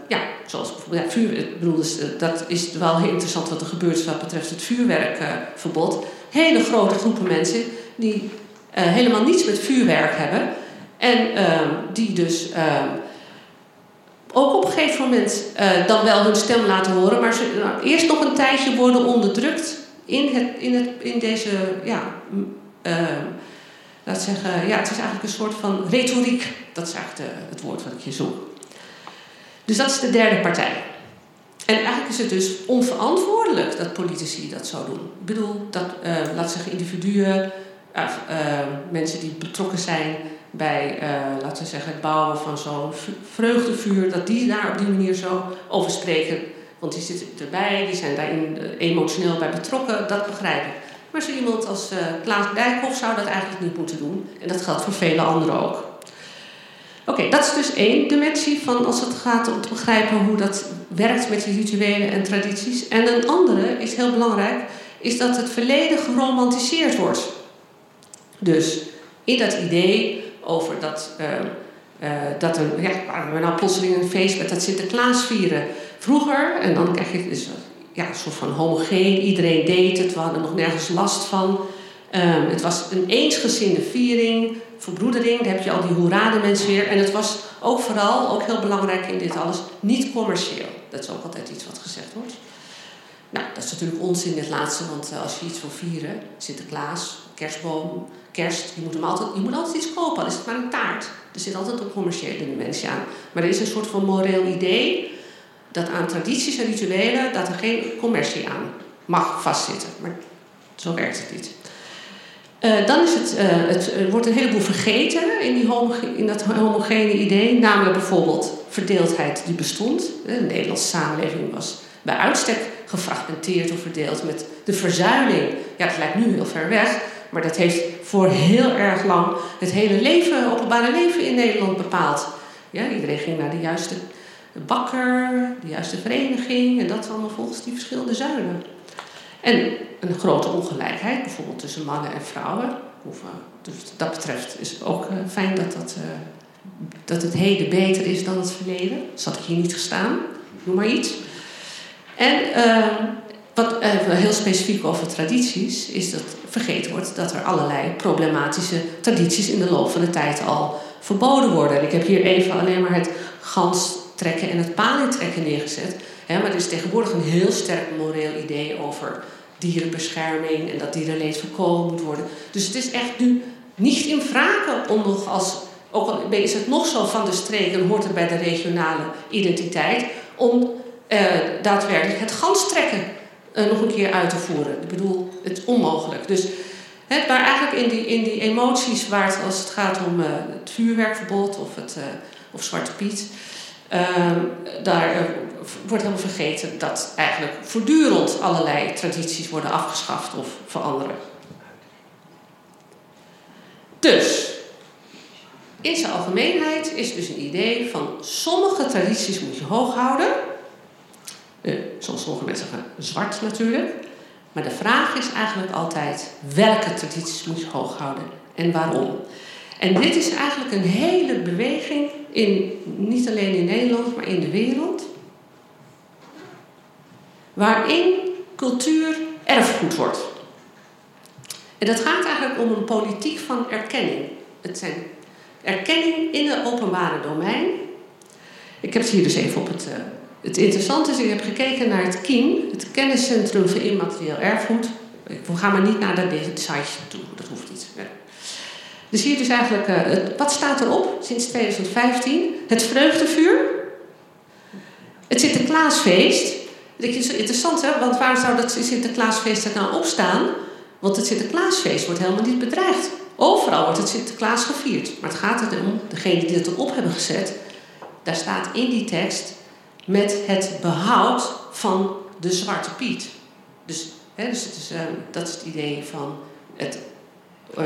Speaker 3: ja, zoals bijvoorbeeld vuur, bedoel, dus, uh, dat is wel heel interessant wat er gebeurt wat betreft het vuurwerkverbod. Hele grote groepen mensen die uh, helemaal niets met vuurwerk hebben en ehm, die dus ehm, ook op een gegeven moment uh, dan wel hun stem laten horen, maar ze nou, eerst nog een tijdje worden onderdrukt in, het, in, het, in deze ja, laat zeggen, ja, het is eigenlijk een soort van retoriek. Dat is eigenlijk het woord wat ik hier zoek. Dus dat is de derde partij. En eigenlijk is het dus onverantwoordelijk dat politici dat zo doen. Ik bedoel, dat, uh, laat zeggen, individuen, uh, mensen die betrokken zijn bij, laten we zeggen, het bouwen van zo'n vreugdevuur, dat die daar op die manier zo over spreken. Want die zitten erbij, die zijn daarin emotioneel bij betrokken, dat begrijp ik. Maar zo iemand als uh, Klaas Dijkhoff zou dat eigenlijk niet moeten doen. En dat geldt voor vele anderen ook. Oké, dat is dus één dimensie van als het gaat om te begrijpen hoe dat werkt met die rituelen en tradities. En een andere is heel belangrijk, is dat het verleden geromantiseerd wordt. Dus in dat idee over dat, uh, dat een, ja, we nou plotseling een feest met dat Sinterklaas vieren. Vroeger, en dan krijg je dus ja, een soort van homogeen. Iedereen deed het, we hadden nog nergens last van. Um, het was een eensgezinde viering, verbroedering. Daar heb je al die hoerade mensen weer. En het was ook vooral, ook heel belangrijk in dit alles, niet commercieel. Dat is ook altijd iets wat gezegd wordt. Nou, dat is natuurlijk onzin dit laatste, want uh, als je iets wil vieren, Sinterklaas, kerstboom, kerst, je moet, hem altijd, je moet altijd iets kopen, al is het maar een taart. Er zit altijd een commerciële dimensie aan. Maar er is een soort van moreel idee dat aan tradities en rituelen dat er geen commercie aan mag vastzitten. Maar zo werkt het niet. Uh, dan is het, uh, het wordt een heleboel vergeten in, die in dat homogene idee. Namelijk bijvoorbeeld verdeeldheid die bestond. De Nederlandse samenleving was bij uitstek gefragmenteerd of verdeeld met de verzuiling. Ja, dat lijkt nu heel ver weg. Maar dat heeft voor heel erg lang het hele leven, openbare leven in Nederland bepaald. Ja, iedereen ging naar de juiste de bakker, de juiste vereniging en dat allemaal volgens die verschillende zuilen. En een grote ongelijkheid, bijvoorbeeld tussen mannen en vrouwen. Dus wat dat betreft is het ook eh, fijn dat, dat, eh, dat het heden beter is dan het verleden. Had ik hier niet gestaan, noem maar iets. En wat heel specifiek over tradities is dat vergeten wordt dat er allerlei problematische tradities in de loop van de tijd al verboden worden. En ik heb hier even alleen maar het gans trekken en het paling trekken neergezet. maar er is tegenwoordig een heel sterk moreel idee over dierenbescherming en dat dierenleed voorkomen moet worden. Dus het is echt nu niet in vragen om nog als, ook al is het nog zo van de streek en hoort het bij de regionale identiteit, om eh, daadwerkelijk het ganstrekken uh, nog een keer uit te voeren. Ik bedoel, het is onmogelijk. Dus hè, waar eigenlijk in die, in die emoties, waar het, als het gaat om uh, het vuurwerkverbod of, het, uh, of Zwarte Piet, daar wordt helemaal vergeten dat eigenlijk voortdurend allerlei tradities worden afgeschaft of veranderen. Dus, in zijn algemeenheid is dus een idee van sommige tradities moet je hoog houden. Uh, zoals sommige mensen zeggen, zwart natuurlijk. Maar de vraag is eigenlijk altijd welke tradities moet je hoog houden en waarom. En dit is eigenlijk een hele beweging, in, niet alleen in Nederland, maar in de wereld waarin cultuur erfgoed wordt. En dat gaat eigenlijk om een politiek van erkenning. Het zijn erkenning in het openbare domein. Ik heb het hier dus even op het. Uh, het interessante is, ik heb gekeken naar het KIEM, het Kenniscentrum voor Immaterieel Erfgoed. We gaan maar niet naar dat site toe, dat hoeft niet. Dus hier dus eigenlijk, het, wat staat erop sinds 2015? Het vreugdevuur, het Sinterklaasfeest, dat is interessant, hè? want waar zou dat Sinterklaasfeest er nou op staan? Want het Sinterklaasfeest wordt helemaal niet bedreigd. Overal wordt het Sinterklaas gevierd. Maar het gaat erom, degene die het erop hebben gezet, daar staat in die tekst met het behoud van de Zwarte Piet. Dus, hè, dus uh, dat is het idee van het uh,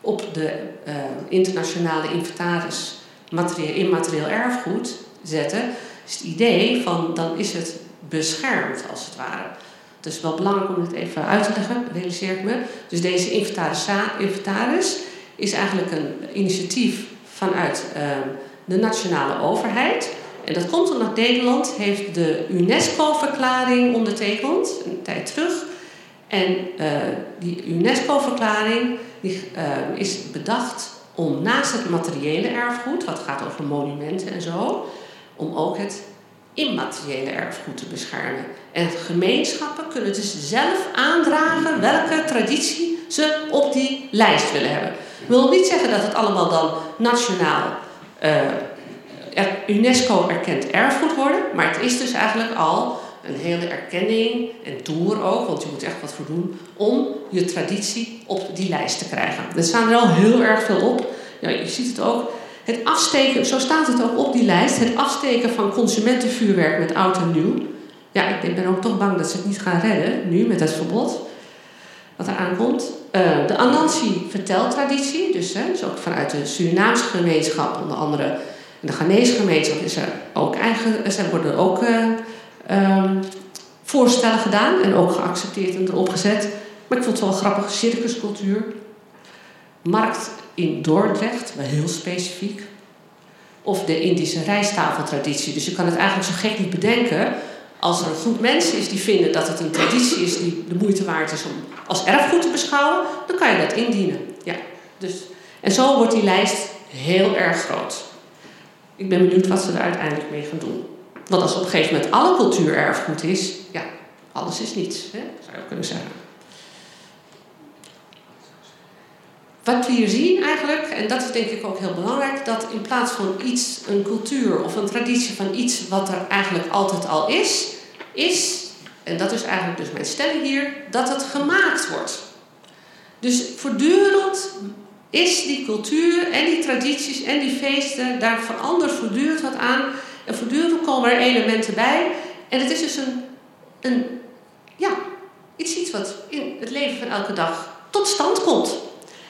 Speaker 3: op de internationale inventaris materieel, immaterieel erfgoed zetten is het idee van dan is het beschermd als het ware. Het is wel belangrijk om het even uit te leggen, realiseer ik me. Dus deze inventaris, is eigenlijk een initiatief vanuit uh, de nationale overheid. En dat komt omdat Nederland heeft de UNESCO-verklaring ondertekend, een tijd terug. En uh, die UNESCO-verklaring uh, is bedacht om naast het materiële erfgoed, wat gaat over monumenten en zo, om ook het immateriële erfgoed te beschermen. En gemeenschappen kunnen dus zelf aandragen welke traditie ze op die lijst willen hebben. Ik wil niet zeggen dat het allemaal dan nationaal uh, UNESCO erkend erfgoed worden, maar het is dus eigenlijk al een hele erkenning en toer ook, want je moet echt wat voor doen om je traditie op die lijst te krijgen. Er staan er al heel erg veel op. Ja, je ziet het ook. Het afsteken, zo staat het ook op die lijst, het afsteken van consumentenvuurwerk met oud en nieuw. Ja, ik ben ook toch bang dat ze het niet gaan redden, nu met het verbod wat er aankomt. Uh, de Anansi-verteltraditie, dus, hè, ook vanuit de Surinaamse gemeenschap, onder andere in de Ghanese gemeenschap, is er ook eigen, er worden ook uh, um, voorstellen gedaan en ook geaccepteerd en erop gezet. Maar ik vond het wel grappig, circuscultuur. Markt in Dordrecht, maar heel specifiek. Of de Indische rijstafeltraditie. Dus je kan het eigenlijk zo gek niet bedenken. Als er een groep mensen is die vinden dat het een traditie is die de moeite waard is om als erfgoed te beschouwen, dan kan je dat indienen. Ja, dus, en zo wordt die lijst heel erg groot. Ik ben benieuwd wat ze er uiteindelijk mee gaan doen. Want als op een gegeven moment alle cultuur erfgoed is, ja, alles is niets, hè, zou je kunnen zeggen. Wat we hier zien eigenlijk, en dat is denk ik ook heel belangrijk, dat in plaats van iets, een cultuur of een traditie van iets wat er eigenlijk altijd al is, is, en dat is eigenlijk dus mijn stelling hier, dat het gemaakt wordt. Dus voortdurend is die cultuur en die tradities en die feesten, daar verandert voortdurend wat aan. En voortdurend komen er elementen bij. En het is dus een, een ja, iets, iets wat in het leven van elke dag tot stand komt.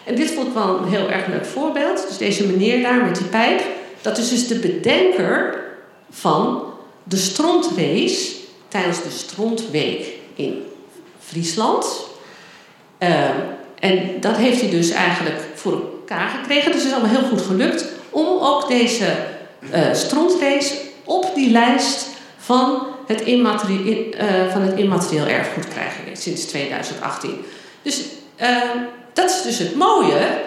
Speaker 3: En dit vond ik wel een heel erg leuk voorbeeld. Dus deze meneer daar met die pijp. Dat is dus de bedenker van de strontrace tijdens de Strontweek in Friesland. Ehm, en dat heeft hij dus eigenlijk voor elkaar gekregen. Dus het is allemaal heel goed gelukt om ook deze uh, op die lijst van het, uh, van het immaterieel erfgoed krijgen sinds 2018. Dus uh, dat is dus het mooie,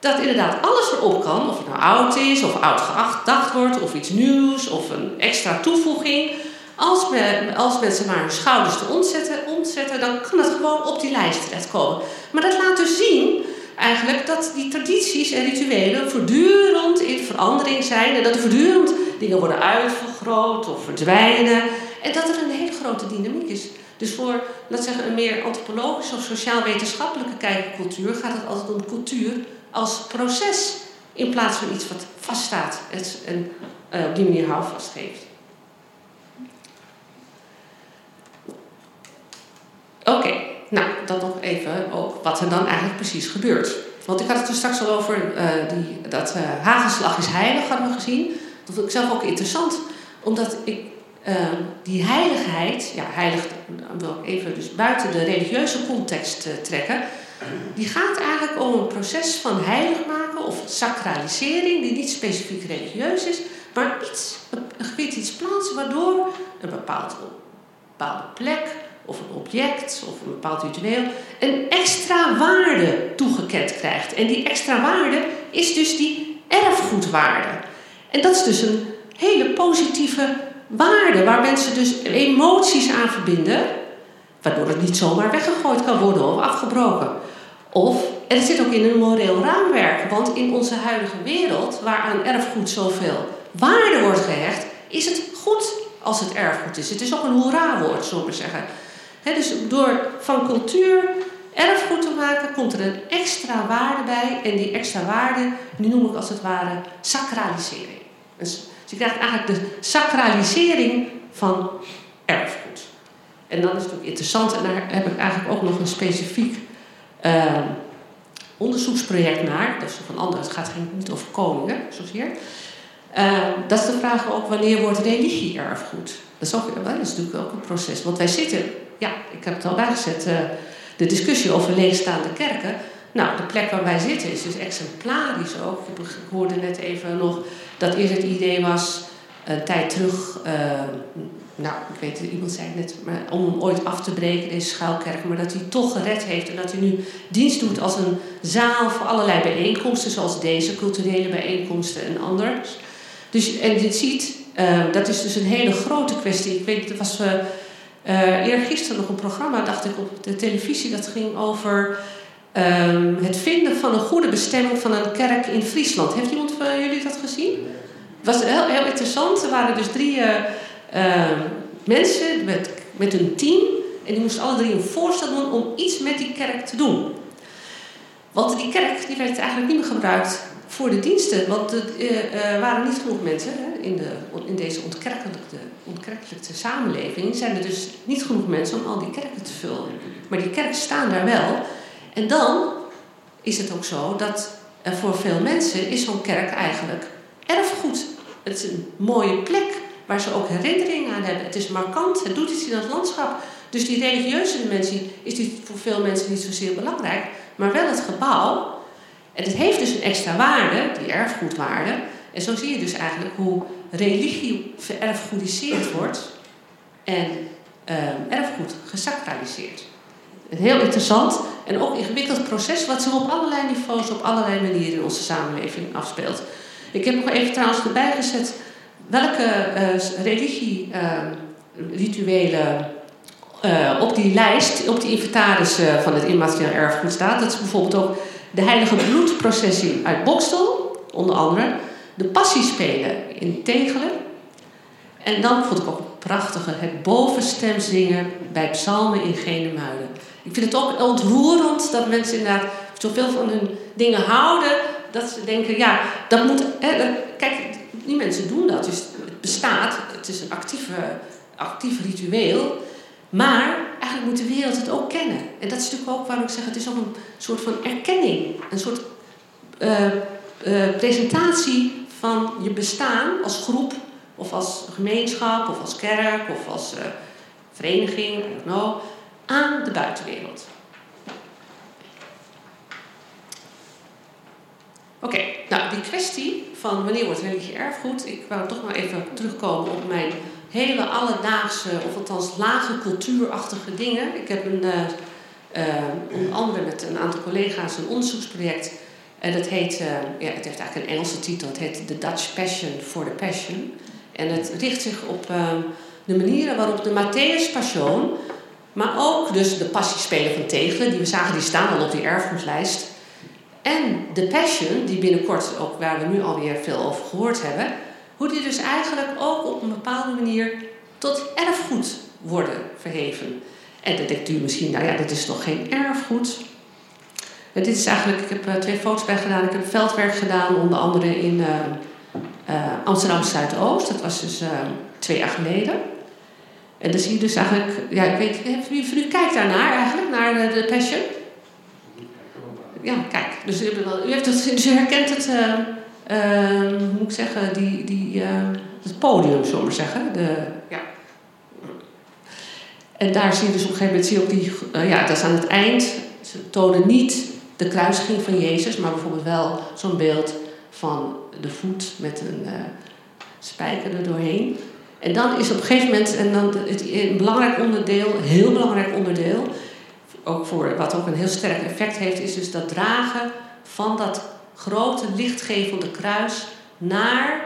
Speaker 3: dat inderdaad alles erop kan, of het nou oud is, of oud gedacht wordt, of iets nieuws, of een extra toevoeging. Als, we, als mensen maar hun schouders te ontzetten, ontzetten, dan kan dat gewoon op die lijst terechtkomen. Maar dat laat dus zien eigenlijk dat die tradities en rituelen voortdurend in verandering zijn en dat er voortdurend dingen worden uitvergroot of verdwijnen en dat er een hele grote dynamiek is. Dus voor, laten zeggen, een meer antropologische of sociaal-wetenschappelijke kijkcultuur gaat het altijd om cultuur als proces in plaats van iets wat vaststaat en uh, op die manier houvast geeft. Oké, nou, dan nog even ook wat er dan eigenlijk precies gebeurt. Want ik had het er straks al over, uh, die, dat uh, hagelslag is heilig, hadden we gezien. Dat vond ik zelf ook interessant, omdat ik uh, die heiligheid, ja, heilig wil ik even dus buiten de religieuze context trekken, die gaat eigenlijk om een proces van heilig maken of sacralisering, die niet specifiek religieus is, maar iets, een gebied iets plaatsen waardoor een bepaald, bepaalde plek of een object of een bepaald ritueel een extra waarde toegekend krijgt. En die extra waarde is dus die erfgoedwaarde. En dat is dus een hele positieve waarde waar mensen dus emoties aan verbinden, waardoor het niet zomaar weggegooid kan worden of afgebroken. Of, en het zit ook in een moreel raamwerk, want in onze huidige wereld, waar aan erfgoed zoveel waarde wordt gehecht, is het goed als het erfgoed is. Het is ook een hoera-woord, zullen we zeggen dus door van cultuur erfgoed te maken, komt er een extra waarde bij. En die extra waarde, die noem ik als het ware sacralisering. Dus, je krijgt eigenlijk de sacralisering van erfgoed. En dat is natuurlijk interessant. En daar heb ik eigenlijk ook nog een specifiek uh, onderzoeksproject naar. Dat is van ander, het gaat niet over koningen zozeer. Uh, dat is de vraag ook wanneer wordt religie erfgoed? Dat is, ook, dat is natuurlijk ook een proces. Want wij zitten ja, ik heb het al bijgezet, uh, de discussie over leegstaande kerken. Nou, de plek waar wij zitten is dus exemplarisch ook. Ik hoorde net even nog dat eerst het idee was, een tijd terug, uh, nou, ik weet het, iemand zei het net, maar om hem ooit af te breken, deze schuilkerk, maar dat hij toch gered heeft en dat hij nu dienst doet als een zaal voor allerlei bijeenkomsten, zoals deze culturele bijeenkomsten en anders. Dus, en je ziet, uh, dat is dus een hele grote kwestie. Ik weet, er was. Uh, eergisteren nog een programma, dacht ik, op de televisie. Dat ging over um, het vinden van een goede bestemming van een kerk in Friesland. Heeft iemand van jullie dat gezien? Was heel, heel interessant. Er waren dus drie uh, uh, mensen met, met een team. En die moesten alle drie een voorstel doen om iets met die kerk te doen. Want die kerk die werd eigenlijk niet meer gebruikt voor de diensten. Want er uh, waren niet genoeg mensen hè, in, de, in deze ontkerkelijke, ontkerkelijke samenleving. Zijn er dus niet genoeg mensen om al die kerken te vullen. Maar die kerken staan daar wel. En dan is het ook zo dat voor veel mensen is zo'n kerk eigenlijk erfgoed. Het is een mooie plek waar ze ook herinneringen aan hebben. Het is markant, het doet iets in het landschap. Dus die religieuze dimensie is voor veel mensen niet zozeer belangrijk. Maar wel het gebouw en het heeft dus een extra waarde, die erfgoedwaarde. En zo zie je dus eigenlijk hoe religie vererfgoediseerd wordt en uh, erfgoed gesacraliseerd. Een heel interessant en ook ingewikkeld proces wat zich op allerlei niveaus, op allerlei manieren in onze samenleving afspeelt. Ik heb nog even trouwens erbij gezet welke uh, religie-rituelen uh, op die lijst, op die inventaris van het immaterieel erfgoed staat. Dat is bijvoorbeeld ook de heilige bloedprocessie uit Bokstel, onder andere. De passiespelen in Tegelen. En dan vond ik ook een prachtige, het bovenstem zingen bij psalmen in Genemuiden. Ik vind het ook ontroerend dat mensen inderdaad zoveel van hun dingen houden. Dat ze denken, ja, dat moet... Kijk, die mensen doen dat. Dus het bestaat, het is een actieve, actief ritueel. Maar eigenlijk moet de wereld het ook kennen. En dat is natuurlijk ook waarom ik zeg, het is ook een soort van erkenning. Een soort uh, uh, presentatie van je bestaan als groep, of als gemeenschap, of als kerk, of als uh, vereniging, I don't aan de buitenwereld. Oké, nou die kwestie van wanneer wordt religie erfgoed, ik wou toch maar even terugkomen op mijn hele alledaagse, of althans lage cultuurachtige dingen. Ik heb een, uh, uh, onder andere met een aantal collega's een onderzoeksproject. En dat heet, uh, ja, het heeft eigenlijk een Engelse titel, het heet The Dutch Passion for the Passion. En het richt zich op de manieren waarop de Matthäus Passion, maar ook dus de passiespelen van Tegelen, die we zagen, die staan al op die erfgoedlijst. En de Passion, die binnenkort ook, waar we nu alweer veel over gehoord hebben, hoe die dus eigenlijk ook op een bepaalde manier tot erfgoed worden verheven. En dan denkt u misschien, nou ja, dit is nog geen erfgoed. En dit is eigenlijk, ik heb uh, twee foto's bij gedaan. Ik heb veldwerk gedaan, onder andere in uh, uh, Amsterdam Zuidoost. Dat was dus twee jaar geleden. En dan zie je dus eigenlijk, ja, ik weet, wie van u kijkt daarnaar eigenlijk, naar de, de Passion? Ja, kijk, dus u, u, heeft het, dus u herkent het, hoe moet ik zeggen, die, die, het podium, zullen we zeggen. De, ja. En daar zie je dus op een gegeven moment, zie je ook die, ja, dat is aan het eind. Ze tonen niet de kruisiging van Jezus, maar bijvoorbeeld wel zo'n beeld van de voet met een uh, spijker er doorheen. En dan is op een gegeven moment, en dan het, een belangrijk onderdeel, een heel belangrijk onderdeel, ook voor, wat ook een heel sterk effect heeft, is dus dat dragen van dat grote lichtgevende kruis naar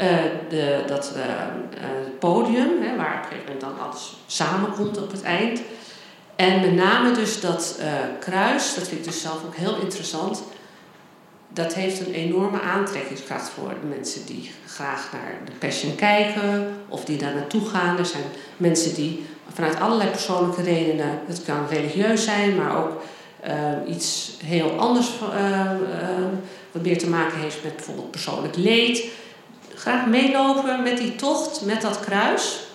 Speaker 3: uh, de, dat uh, podium, hè, waar op een gegeven moment dan alles samenkomt op het eind. En met name dus dat kruis, dat vind ik dus zelf ook heel interessant. Dat heeft een enorme aantrekkingskracht voor de mensen die graag naar de Passion kijken of die daar naartoe gaan. Er zijn mensen die vanuit allerlei persoonlijke redenen, het kan religieus zijn, maar ook uh, iets heel anders, uh, wat meer te maken heeft met bijvoorbeeld persoonlijk leed. Graag meelopen met die tocht, met dat kruis.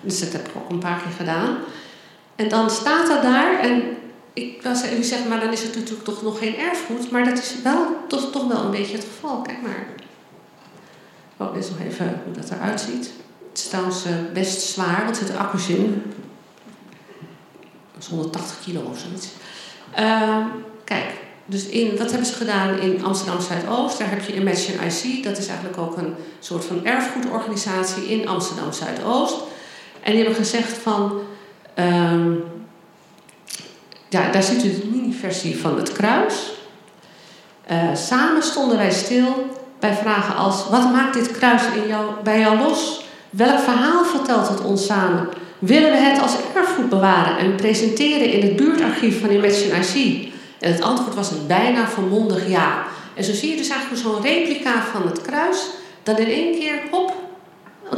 Speaker 3: Dus dat heb ik ook een paar keer gedaan. En dan staat dat daar en ik zeggen, u zegt, maar dan is het natuurlijk toch nog geen erfgoed. Maar dat is wel, toch, toch wel een beetje het geval. Kijk maar. Oh, is nog even hoe dat eruit ziet. Het is trouwens uh, best zwaar, want er zit accu's in. Dat is 180 kilo of zoiets. Uh, kijk, dus in, wat hebben ze gedaan in Amsterdam Zuidoost? Daar heb je Imagine IC. Dat is eigenlijk ook een soort van erfgoedorganisatie in Amsterdam Zuidoost. En die hebben gezegd van Um, ja, daar ziet u de mini-versie van het kruis. Uh, samen stonden wij stil bij vragen als: wat maakt dit kruis in jou, bij jou los? Welk verhaal vertelt het ons samen? Willen we het als erfgoed bewaren en presenteren in het buurtarchief van Imagine IC? En het antwoord was een bijna volmondig ja. En zo zie je dus eigenlijk zo'n replica van het kruis, dat in één keer, hop,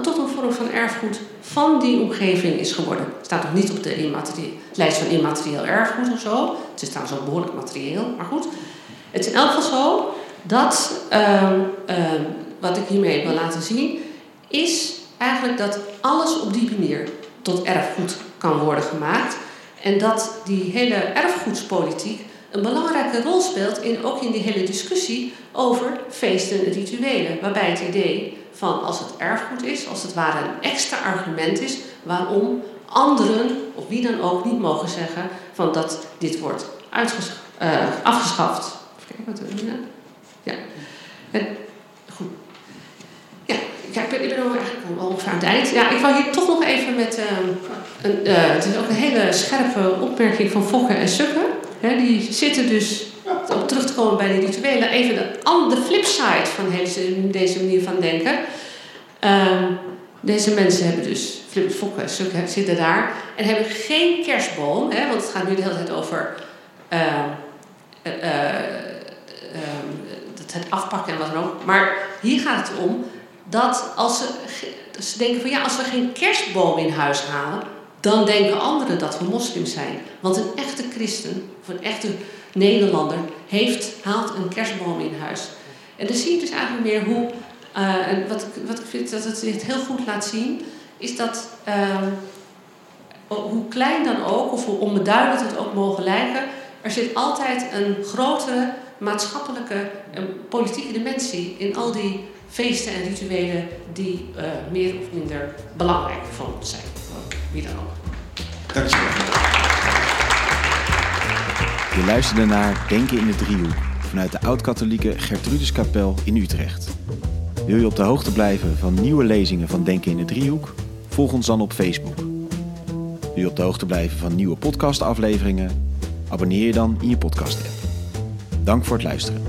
Speaker 3: tot een vorm van erfgoed van die omgeving is geworden. Het staat nog niet op de lijst van immaterieel erfgoed of zo. Het is trouwens ook behoorlijk materieel, maar goed. Het is in elk geval zo dat uh, uh, wat ik hiermee wil laten zien, is eigenlijk dat alles op die manier tot erfgoed kan worden gemaakt. En dat die hele erfgoedspolitiek een belangrijke rol speelt in, ook in die hele discussie over feesten en rituelen. Waarbij het idee van als het erfgoed is, als het ware een extra argument is waarom anderen, of wie dan ook, niet mogen zeggen van dat dit wordt uh, afgeschaft. Kijken wat we Ja. En. Ja, ik ben, ik ben eigenlijk al ongeveer aan het eind. Ja, ik wou hier toch nog even met uh, een, uh, het is ook een hele scherpe opmerking van Fokker en Sukker. Die zitten dus om terug te komen bij die rituelen, even de, de flipside van deze, manier van denken. Uh, deze mensen hebben dus, Flip Fokken zitten daar en hebben geen kerstboom, hè, want het gaat nu de hele tijd over uh, het afpakken en wat dan ook. Maar hier gaat het om dat als ze, ze denken van ja, als we geen kerstboom in huis halen, dan denken anderen dat we moslims zijn. Want een echte christen, of een echte Nederlander heeft, haalt een kerstboom in huis. En dan zie je dus eigenlijk meer hoe, uh, en wat, wat ik vind dat het dit heel goed laat zien, is dat uh, hoe klein dan ook, of hoe onbeduidend het ook mogen lijken, er zit altijd een grotere maatschappelijke en politieke dimensie in al die feesten en rituelen die uh, meer of minder belangrijk voor ons zijn. wie dan ook.
Speaker 2: Dankjewel.
Speaker 1: Je luisterde naar Denken in de Driehoek vanuit de Oud-Katholieke Gertruduskapel in Utrecht. Wil je op de hoogte blijven van nieuwe lezingen van Denken in de Driehoek? Volg ons dan op Facebook. Wil je op de hoogte blijven van nieuwe podcastafleveringen? Abonneer je dan in je podcast-app. Dank voor het luisteren.